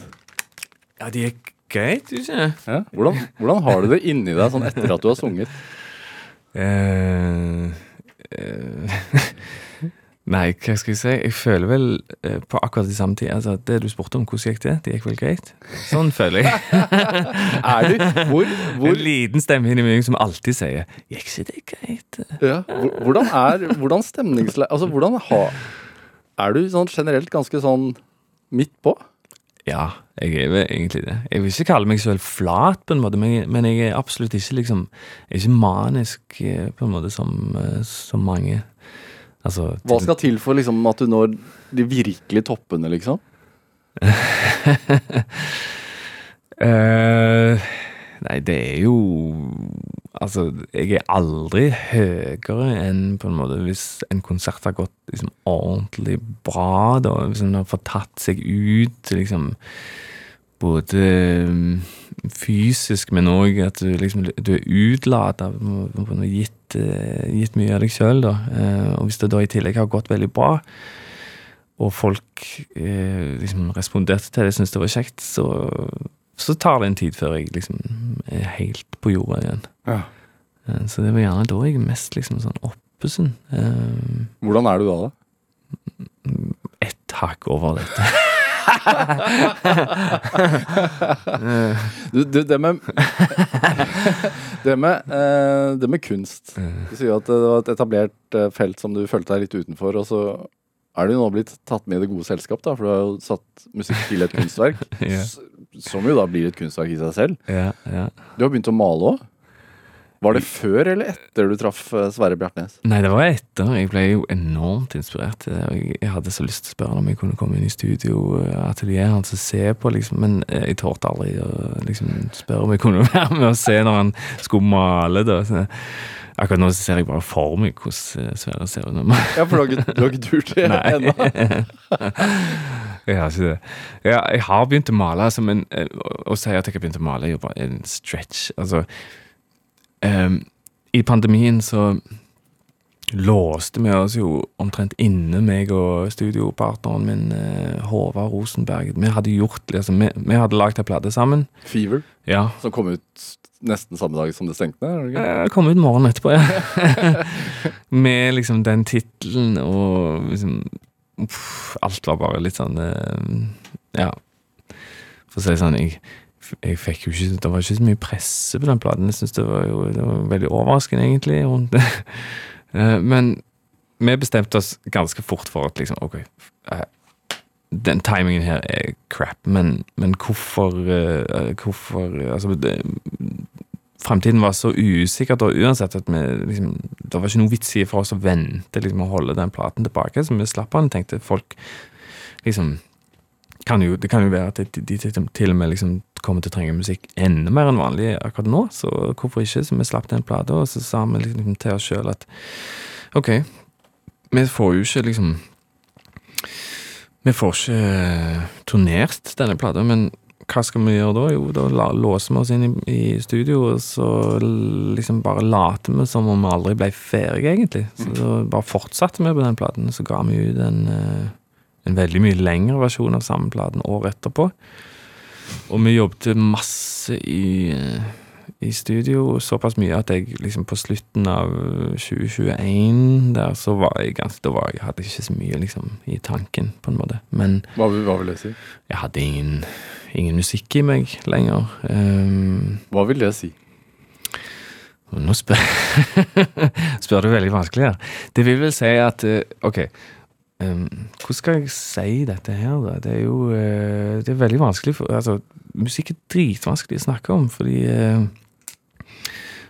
Ja, det gikk greit, syns jeg. Ja. Hvordan, hvordan har du det inni deg sånn etter at du har sunget? Uh, eh, Nei, hva skal jeg si? Jeg føler vel eh, på akkurat de samme tid altså, Det du spurte om, hvordan gikk det? Det gikk vel greit? Sånn føler jeg. Er du? Hvor, hvor, En liten stemme inni meg som alltid sier 'Gikk ikke det greit?' ja, hvordan er Hvordan stemningsle... Altså, hvordan ha, Er du sånn generelt ganske sånn midt på? Ja, jeg er vel egentlig det. Jeg vil ikke kalle meg selv flat, på en måte, men jeg, er absolutt ikke liksom Jeg er ikke manisk eh, på en måte som, eh, som mange. Altså Hva skal til for liksom at du når de virkelige toppene, liksom? uh, nei, det er jo Altså, jeg er aldri høyere enn på en måte hvis en konsert har gått liksom ordentlig bra, da. Hvis en har fått tatt seg ut, liksom Både fysisk, men òg at du liksom du er utlada, gitt, eh, gitt mye av deg sjøl. Eh, Og hvis det da i tillegg har gått veldig bra, og folk eh, liksom responderte til det, syntes det var kjekt, så, så tar det en tid før jeg liksom er helt på jorda igjen. Ja. Eh, så det var gjerne da jeg mest liksom sånn oppesen. Eh, Hvordan er du da, da? ett hakk over dette. Du, du, det med Det med, eh, det med kunst. Du sier at det var et etablert eh, felt som du følte deg litt utenfor, og så er du nå blitt tatt med i det gode selskap, da, for du har jo satt musikk til et kunstverk. Ja. Som jo da blir et kunstverk i seg selv. ja, ja. Du har begynt å male òg. Var det før eller etter du traff eh, Sverre Bjartnes? Nei, det var etter. Jeg ble jo enormt inspirert. til det, Jeg hadde så lyst til å spørre om jeg kunne komme inn i studio, eh, hans og se på, liksom, men eh, jeg torde aldri å liksom, spørre om jeg kunne være med og se når han skulle male. Da. Så, akkurat nå ser jeg bare for meg hvordan Sverre ser ut. Ja, for du har ikke, turt det ennå? Jeg har ikke det. Jeg har begynt å male, altså, men å, å si at jeg har begynt å male, er jo bare en stretch. Altså, ehm, I pandemien så låste vi oss jo omtrent inne, meg og studiopartneren min, eh, Håvard Rosenberg. Vi hadde gjort liksom, vi, vi hadde lagd ei plate sammen. Fever, Ja. som kom ut nesten samme dag som det stengte? det? Eh, Kom ut morgenen etterpå, ja. Med liksom den tittelen og liksom uff, Alt var bare litt sånn eh, Ja. For å si det sånn, jeg, jeg fikk jo ikke Det var ikke så mye presse på den platen. Jeg synes det var jo det var veldig overraskende, egentlig, rundt det. Eh, Men vi bestemte oss ganske fort for at liksom, ok eh, den timingen her er crap, men, men hvorfor, eh, hvorfor Altså, det, Fremtiden var så usikker da uansett at vi liksom Det var ikke noe vits i for oss å vente liksom, å holde den platen tilbake, så vi slapp den. Tenkte folk liksom kan jo, Det kan jo være at de, de til, til og med liksom kommer til å trenge musikk enda mer enn vanlig akkurat nå, så hvorfor ikke? Så vi slapp den plata, og så sa vi liksom til oss sjøl at OK, vi får jo ikke liksom Vi får ikke eh, turnert denne plata, men hva skal vi gjøre da? Jo, da låser vi oss inn i, i studio, og så liksom bare later vi som om vi aldri ble ferdige, egentlig. Så da bare fortsatte vi på den platen, så ga vi ut en, eh, en veldig mye lengre versjon av samme platen året etterpå. Og vi jobbet masse i, i studio, såpass mye at jeg liksom på slutten av 2021 der, så var jeg ganske Da var jeg, hadde jeg ikke så mye liksom i tanken, på en måte. Men Hva, hva vil det si? jeg hadde ingen, ingen musikk i meg lenger. Um, Hva vil det si? nå spør, spør du veldig vanskelig her. Det vil vel si at eh, Ok, um, hvordan skal jeg si dette her, da? Det er jo uh, Det er veldig vanskelig for Altså, musikk er dritvanskelig å snakke om, fordi uh,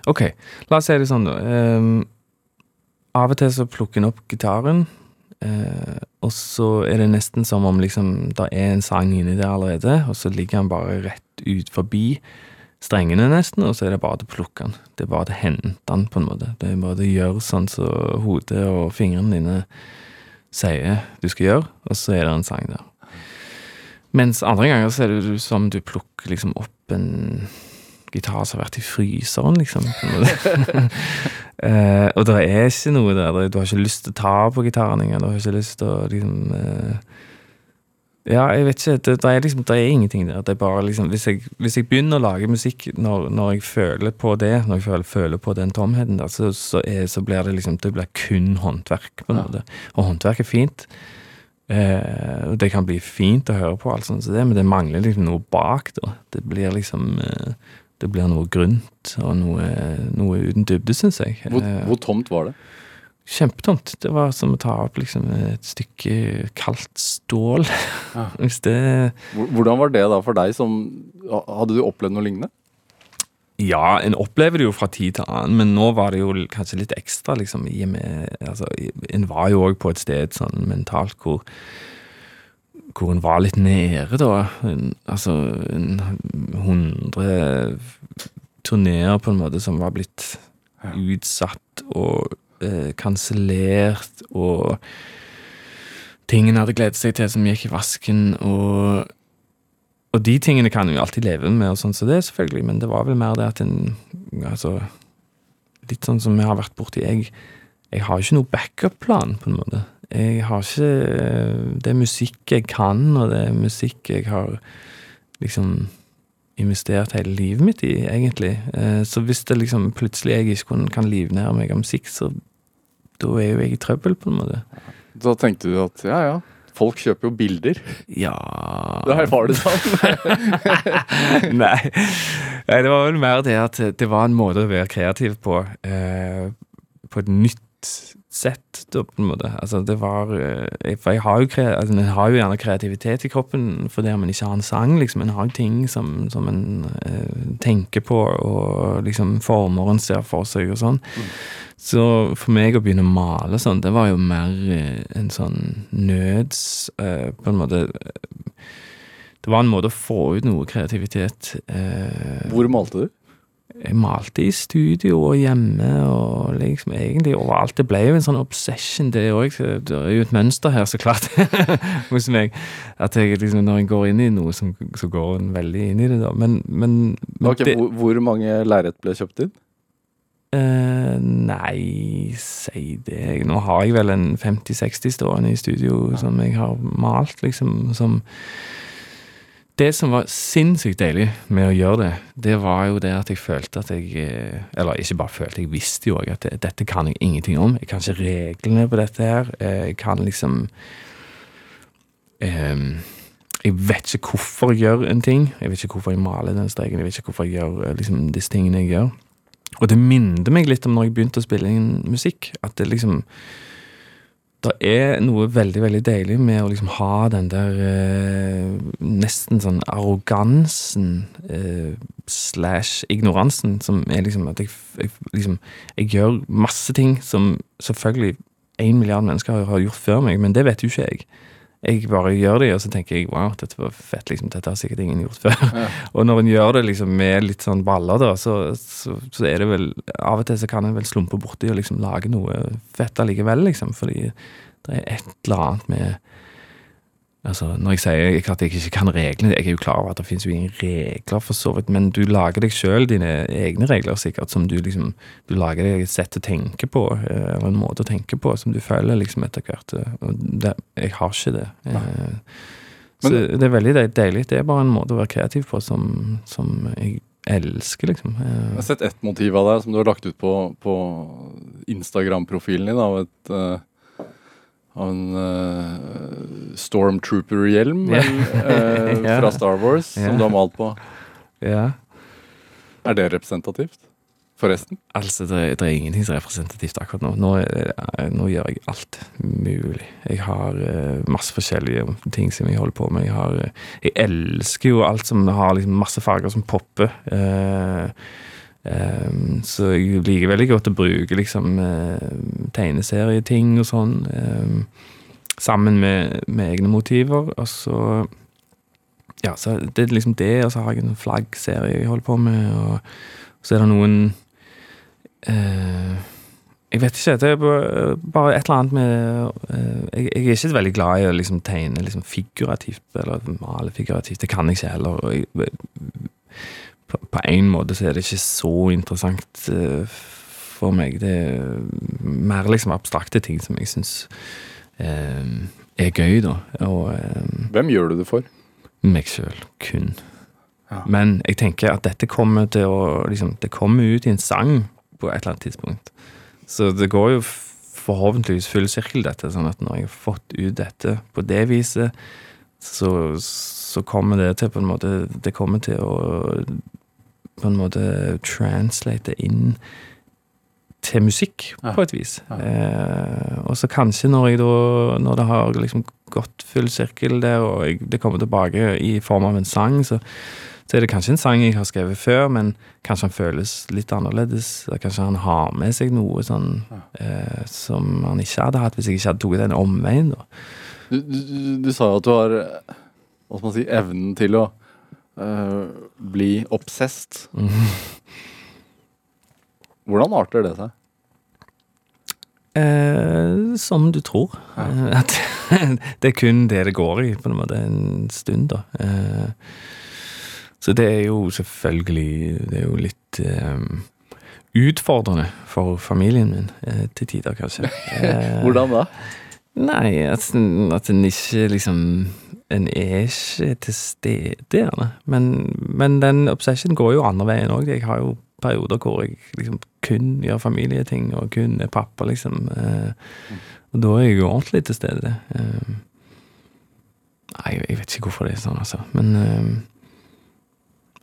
Ok, la oss si det sånn, da. Um, av og til så plukker en opp gitaren. uh, og så er det nesten som om liksom det er en sang inni der allerede, og så ligger han bare rett ut forbi strengene, nesten, og så er det bare å plukke den. Det er bare å hente den, på en måte. Det er bare å gjøre sånn som hodet og fingrene dine sier du skal gjøre, og så er det en sang der. Mens andre ganger så er det som du plukker liksom opp en gitar som har vært i fryseren, liksom. Eh, og det er ikke noe der. Du har ikke lyst til å ta på gitaren engang. Du har ikke lyst til å liksom eh, Ja, jeg vet ikke. Det, det, er liksom, det er ingenting der. Det er bare liksom Hvis jeg, hvis jeg begynner å lage musikk når, når jeg føler på det, når jeg føler, føler på den tomheten der, så, så, er, så blir det liksom Det blir kun håndverk, på en Ja. måte. Og håndverk er fint. Eh, det kan bli fint å høre på, alt sånt så det, men det mangler liksom noe bak. da. Det blir liksom eh, Det blir noe grunt og noe, noe uten dybde, syns jeg. Hvor, Eh, hvor tomt var det? Kjempetomt. Det var som å ta opp liksom et stykke kaldt stål. Ja. Hvis det Hvordan var det da for deg som Hadde du opplevd noe lignende? Ja, en opplever det jo fra tid til annen, men nå var det jo kanskje litt ekstra, liksom, i og med Altså, en var jo òg på et sted sånn mentalt hvor hvor en var litt nede, da. En, altså en hundre turneer på en måte som var blitt Ja. utsatt og eh, kansellert, og ting en hadde gledet seg til som gikk i vasken, og og de tingene kan en jo alltid leve med, og sånn som det, selvfølgelig, men det var vel mer det at en Altså, litt sånn som vi har vært borti jeg, jeg har ikke noe backup-plan, på en måte. Jeg har ikke Det er musikk jeg kan, og det er musikk jeg har liksom investert hele livet mitt i, egentlig. Eh, Så hvis det liksom plutselig jeg ikke kan livnære meg av musikk, så da er jo jeg i trøbbel, på en måte. Da tenkte du at ja, ja, folk kjøper jo bilder. Ja Der var det sånn. Nei. Nei, det var vel mer det at det var en måte å være kreativ på. Eh, på et nytt sett, da, på en måte. Altså, det var jeg, For jeg har jo, altså, en har jo gjerne kreativitet i kroppen fordi man ikke har en sang, liksom. En har ting som, som en eh, tenker på, og liksom former en ser for seg og sånn. Så for meg å begynne å male sånn, det var jo mer eh, en sånn nøds eh, På en måte eh, Det var en måte å få ut noe kreativitet. Eh, Hvor malte du? Jeg malte i studio og hjemme og liksom egentlig overalt. Det ble jo en sånn obsession, det òg. Det er jo et mønster her, så klart, hos meg. At jeg liksom, når jeg går inn i noe, så, så går en veldig inn i det, da. Men, men, men okay, det, hvor, hvor mange lerret ble kjøpt inn? Uh, Nei, si det Nå har jeg vel en 50-60 stående i studio som jeg har malt, liksom. Som Det som var sinnssykt deilig med å gjøre det, det var jo det at jeg følte at jeg eh, Eller ikke bare følte, jeg visste jo òg at det, dette kan jeg ingenting om. Jeg kan ikke reglene på dette her. Eh, Jeg kan liksom um, Jeg vet ikke hvorfor jeg gjør en ting. Jeg vet ikke hvorfor jeg maler den streken. Jeg vet ikke hvorfor jeg gjør eh, liksom, disse tingene jeg gjør. Og det minner meg litt om når jeg begynte å spille inn musikk. At det liksom Det er noe veldig, veldig deilig med å liksom ha den der eh, nesten sånn arrogansen eh, slash ignoransen som er liksom at jeg, jeg liksom Jeg gjør masse ting som selvfølgelig én milliard mennesker har, gjort før meg, men det vet jo ikke jeg. Jeg bare gjør det, og så tenker jeg wow, dette var fett, liksom. Dette har sikkert ingen gjort før. Ja. Og når en gjør det liksom med litt sånn baller, da, så, så, så er det vel Av og til så kan en vel slumpe borti og liksom lage noe fett allikevel, liksom. Fordi det er et eller annet med Altså, Når jeg sier at jeg ikke kan reglene, jeg er jo klar over at det finnes jo ingen regler, for så vidt, men du lager deg sjøl dine egne regler, sikkert, som du liksom Du lager deg et sett å tenke på, eh, eller en måte å tenke på, som du føler liksom etter hvert. eh, det, jeg har ikke det. Eh, Så Men- det er veldig deilig. Det er bare en måte å være kreativ på som, som jeg elsker, liksom. Jeg har sett ett motiv av deg som du har lagt ut på, på Instagram-profilen din av et av en eh, Stormtrooper-hjelm Ja. eh, Ja. fra Star Wars, Ja. som du har malt på. Ja. Er det representativt? Forresten? Altså, det, det er ingenting som er representativt akkurat nå. Nå, er- nå gjør jeg alt mulig. Jeg har uh, masse forskjellige ting som jeg holder på med. Jeg, har, eh, jeg elsker jo alt som har liksom masse farger som popper. Eh, eh, så jeg liker veldig godt å bruke liksom eh, tegneserieting og sånn. eh, sammen med, med egne motiver. Og så Ja, så det er liksom det, og så har jeg en flaggserie jeg holder på med, og så er det noen eh, Jeg vet ikke. Det er bare et eller annet med eh, jeg, jeg er ikke veldig glad i å liksom tegne liksom figurativt, eller male figurativt. Det kan jeg ikke heller. Og jeg, på, én en måte så er det ikke så interessant eh, for meg. Det er mer liksom abstrakte ting som jeg syns eh, er gøy, da. Og eh, Hvem gjør du det for? meg sjøl, kun. Ja. Men jeg tenker at dette kommer til å liksom, Det kommer ut i en sang på et eller annet tidspunkt. Så det går jo forhåpentligvis full sirkel, dette. Sånn at når jeg har fått ut dette på det viset, så, så kommer det til på en måte Det kommer til å på en måte translate inn til musikk, Ja. på et vis. Ja. Eh, og så kanskje når jeg da Når det har liksom gått full sirkel der, og jeg, det kommer tilbake i form av en sang, så, så er det kanskje en sang jeg har skrevet før, men kanskje han føles litt annerledes. Kanskje han har med seg noe sånn eh, som han ikke hadde hatt hvis jeg ikke hadde tatt den omveien. da. Du, du, du sa jo at du har hva skal man si, evnen til å eh, bli obsessed. Hvordan arter det seg? Eh, som du tror. Ja. Eh, At det er kun det det går i, på en måte, en stund, da. Eh, så det er jo selvfølgelig Det er jo litt eh, utfordrende for familien min, eh, til tider, kanskje. Eh, Hvordan da? Nei, at, at en ikke liksom En er ikke til stede, gjerne. Men, men den obsession går jo andre veien òg. Jeg har jo perioder hvor jeg liksom kun gjør familieting, og kun er pappa, liksom. Eh, og da er jeg jo ordentlig til stede. Eh, nei, jeg vet ikke hvorfor det er sånn, altså. Men eh,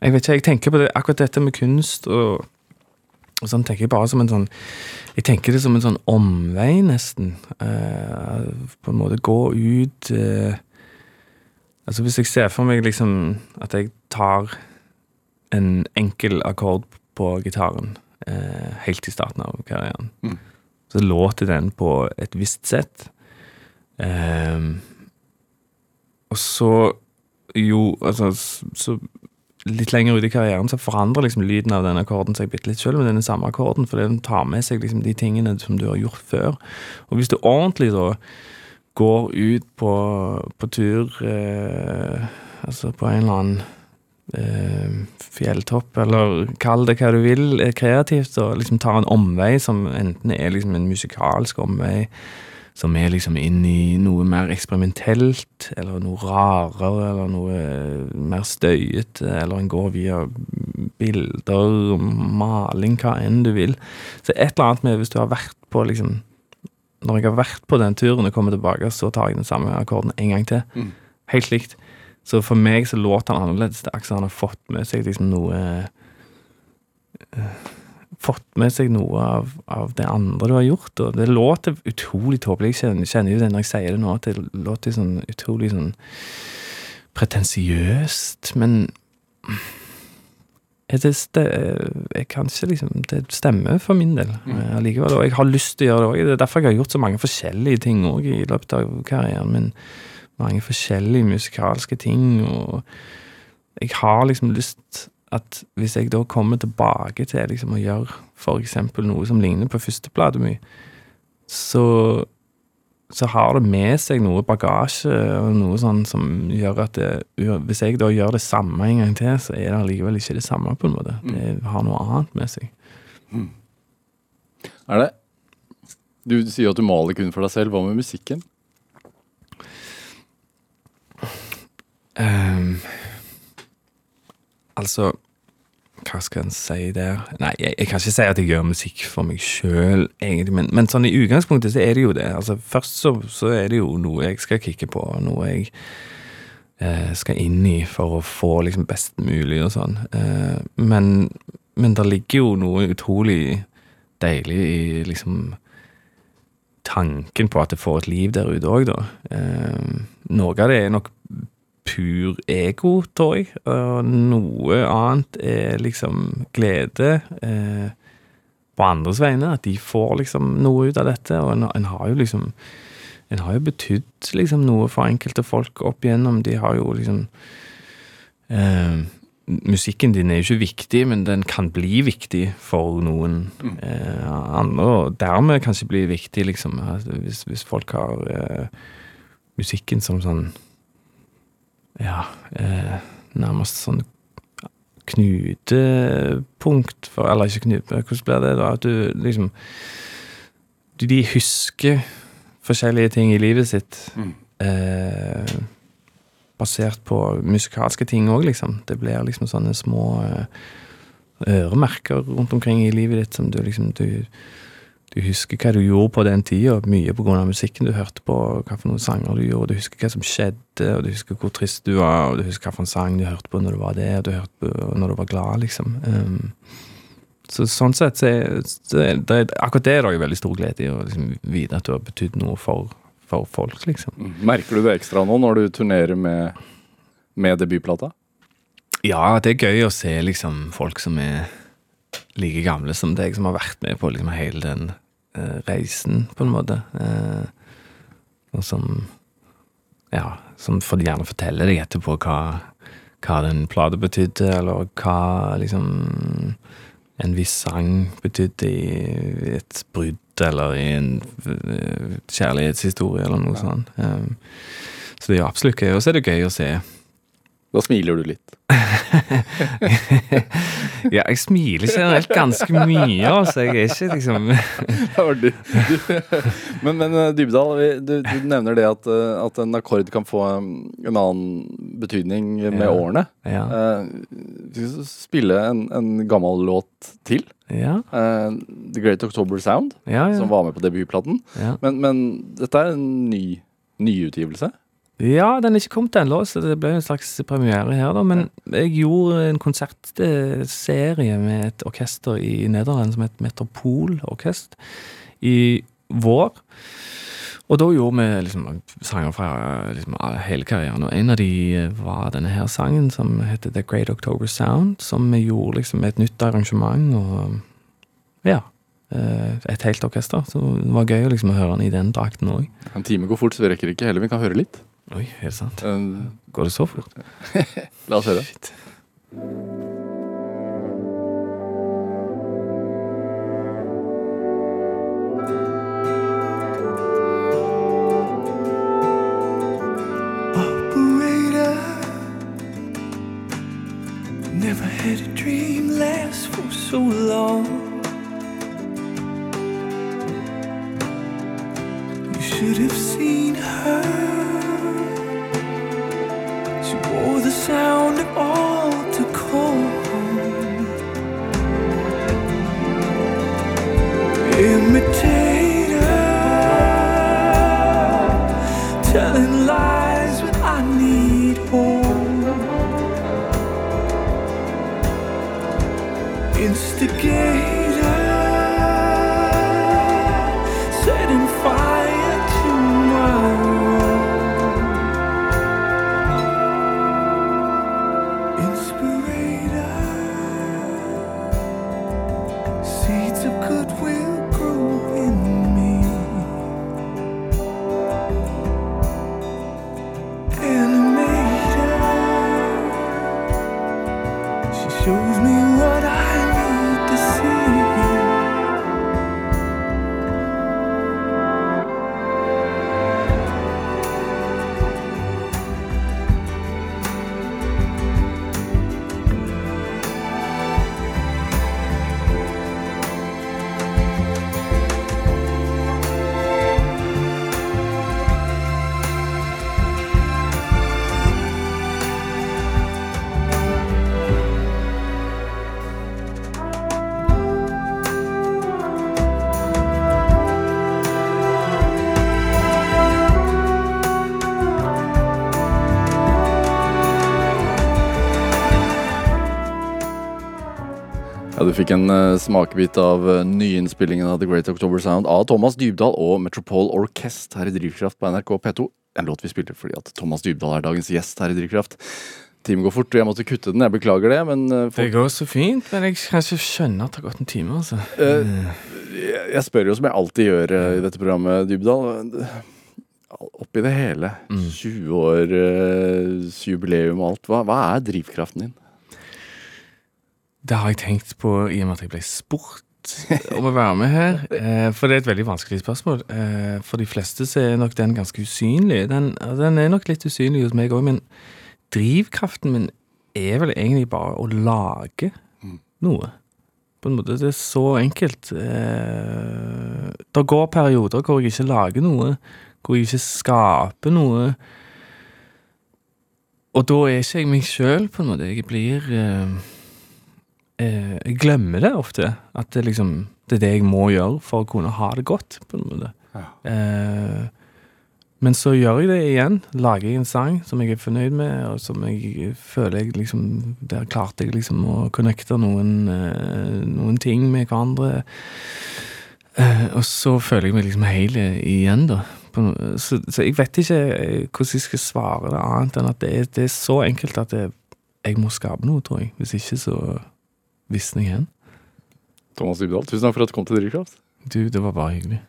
jeg vet ikke, jeg tenker på det, akkurat dette med kunst og og sånn tenker jeg bare som en sånn Jeg tenker det som en sånn omvei, nesten. Uh, på en måte gå ut eh, Altså hvis jeg ser for meg liksom at jeg tar en enkel akkord på gitaren eh, helt i starten av karrieren, Mm. så låter den på et visst sett. Eh, og så jo Altså, så litt lenger ut i karrieren så forandrer liksom lyden av den akkorden seg bitte litt, selv men den er samme akkorden, for den tar med seg liksom de tingene som du har gjort før. Og hvis du ordentlig da går ut på, på tur, eh, altså på en eller annen eh, fjelltopp, eller kall det hva du vil, eh, kreativt, og liksom tar en omvei som enten er liksom en musikalsk omvei, som er liksom inn i noe mer eksperimentelt, eller noe rarere, eller noe eh, mer støyete, eller en går via bilder, maling, hva enn du vil. Så et eller annet med hvis du har vært på liksom Når jeg har vært på den turen og kommer tilbake, så tar jeg den samme akkorden en gang til. Mm. Helt likt. Så for meg så låter han annerledes. Det er akkurat som han har fått med seg liksom noe uh, Fått med seg noe av, av det andre du har gjort. Og det låter utrolig tåpelig. Jeg kjenner, kjenner jo det når jeg sier det nå, at det låter sånn utrolig sånn pretensiøst. Men det, ste- jeg kan ikke liksom Det stemmer for min del Mm. eh, allikevel. Og jeg har lyst til å gjøre det òg. Det er derfor jeg har gjort så mange forskjellige ting òg i løpet av karrieren min. Mange forskjellige musikalske ting. Og jeg har liksom lyst at hvis jeg da kommer tilbake til liksom å gjøre eksempel noe som ligner på førsteplata mi, så så har det med seg noe bagasje og noe sånn som gjør at det, hvis jeg da gjør det samme en gang til, så er det allikevel ikke det samme, på en måte. Det har noe annet med seg. Er det Du sier at du maler kun for deg selv. Hva med musikken? Um, altså Hva skal en si der? Nei, jeg, jeg kan ikke si at jeg gjør musikk for meg sjøl, egentlig, men, men sånn i utgangspunktet så er det jo det. Altså Først så, så er det jo noe jeg skal kikke på, noe jeg eh, skal inn i for å få liksom best mulig og sånn. Eh, men men det ligger jo noe utrolig deilig i liksom tanken på at det får et liv der ute òg, da. Eh, noe av det er nok pur ego, tror jeg. Og noe annet er liksom glede eh, på andres vegne. At de får liksom noe ut av dette. Og en, en har jo liksom En har jo betydd liksom noe for enkelte folk opp igjennom. De har jo liksom eh, musikken din er jo ikke viktig, men den kan bli viktig for noen eh, andre, og dermed kanskje bli viktig, liksom. Altså, hvis, hvis folk har eh, musikken som sånn Ja, eh, nærmest sånn knutepunkt for Eller ikke knute, hvordan blir det da? At du liksom du, De husker forskjellige ting i livet sitt. Mm. Eh, basert på musikalske ting òg, liksom. Det blir liksom sånne små eh, øremerker rundt omkring i livet ditt som du liksom du, du husker hva du gjorde på den tida, mye av musikken du hørte på, hva for noen sanger du gjorde, du husker hva som skjedde, og du husker hvor trist du var, og du husker hva for en sang du hørte på når du var det, og du hørte på når du var glad, liksom. Um, så sånn sett, så er, så er det, akkurat det er det jo veldig stor glede i, å liksom vite at du har betydd noe for, for folk, liksom. Mm. Merker du det ekstra nå når du turnerer med, med debutplata? Ja, det er gøy å se liksom folk som er like gamle som deg, som har vært med på liksom hele den uh, reisen, på en måte. Uh, og som Ja, som for gjerne forteller deg etterpå hva, hva den plata betydde, eller hva liksom en viss sang betydde i et brudd, eller i en eh, kjærlighetshistorie, eller noe sånt. Eh, så det er jo absolutt gøy. Og så er det gøy å se Da smiler du litt. Ja, jeg smiler generelt ganske mye, altså. Jeg er ikke liksom. Men, men eh, Dybdahl, du, du nevner det at, eh, at en akkord kan få um, en annen betydning med Ja. årene. Ja. Uh, spille en, en gammel låt til. Ja, Uh, The Great October Sound, som var med på debutplaten. Men, men dette er en ny nyutgivelse. Ja, den er ikke kommet ennå, så det ble en slags premiere her, da. Men jeg gjorde en konsertserie med et orkester i Nederland som het Metropol Orkest i vår. Og da gjorde vi liksom sanger fra liksom, hele karrieren, og en av de var denne her sangen som heter The Great October Sound, som vi gjorde liksom med et nytt arrangement, og ja. eh, Et helt orkester. Så det var gøy å liksom høre den i den drakten òg. En time går fort, så vi rekker ikke heller. Vi kan høre litt. Oi, er det sant? Eh, Går det så fort? la oss høre. Shit. operator. Never had a dream last for so long. You should have seen her. Sound of all to call home. Imitator fikk en uh, smakebit av uh, nyinnspillingen av The Great October Sound av Thomas Dybdahl og Metropole Orkest her i Drivkraft på NRK P2. En låt vi spiller fordi at Thomas Dybdahl er dagens gjest her i Drivkraft. Timen går fort, og jeg måtte kutte den. Jeg beklager det, men uh, Det går så fint, men jeg kan ikke skjønne at det har gått en time, altså. jeg, spør jo som jeg alltid gjør i dette programmet, Dybdahl. Oppi det hele, Mm. 20 års uh, jubileum og alt, hva, hva er drivkraften din? Det har jeg tenkt på i og med at jeg ble spurt om å være med her. Eh, for det er et veldig vanskelig spørsmål. Eh, for de fleste så er nok den ganske usynlig. Den, den er nok litt usynlig hos meg òg, men drivkraften min er vel egentlig bare å lage noe. På en måte. Det er så enkelt. Eh, det går perioder hvor jeg ikke lager noe, hvor jeg ikke skaper noe. Og da er ikke jeg meg sjøl, på en måte. Jeg blir eh, Jeg glemmer det ofte. At det liksom Det er det jeg må gjøre for å kunne ha det godt, på en måte. Eh, men så gjør jeg det igjen. Lager jeg en sang som jeg er fornøyd med, og som jeg føler jeg liksom Der klarte jeg liksom å connecte noen, eh, noen ting med hverandre. Eh, og så føler jeg meg liksom hel igjen, da. Så, så jeg vet ikke eh, hvordan jeg skal svare det annet enn at det er, det er så enkelt at det, jeg må skape noe, tror jeg. Hvis ikke så jeg igjen. Thomas Dybdahl, tusen takk for at du kom til Drivkraft. Du, det var bare hyggelig.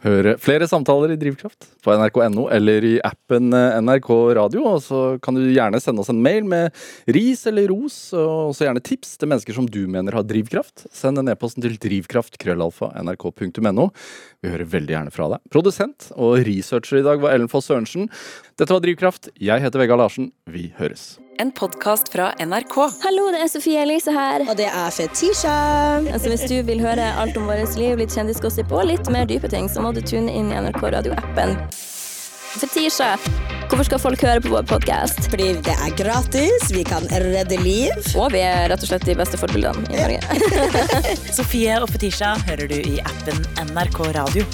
Høre flere samtaler i Drivkraft på nrk.no eller i appen eh, NRK Radio. Og så kan du gjerne sende oss en mail med ris eller ros, og også gjerne tips til mennesker som du mener har drivkraft. Send en e-post til drivkraft.krøllalfa.nrk.no. Vi hører veldig gjerne fra deg. Produsent og researcher i dag var Ellen Foss Sørensen. Dette var Drivkraft. Jeg heter Vegard Larsen. Vi høres. En podkast fra NRK. Hallo, det er Sofie Elise her. Og det er Fetisha. Altså, hvis du vil høre alt om vårt liv, litt kjendisgossip og litt mer dype ting, så må du tune inn i NRK Radio-appen. Fetisha, hvorfor skal folk høre på vår podkast? Fordi det er gratis, vi kan redde liv. Og vi er rett og slett de beste forbildene i Norge. Sofie og Fetisha hører du i appen NRK Radio.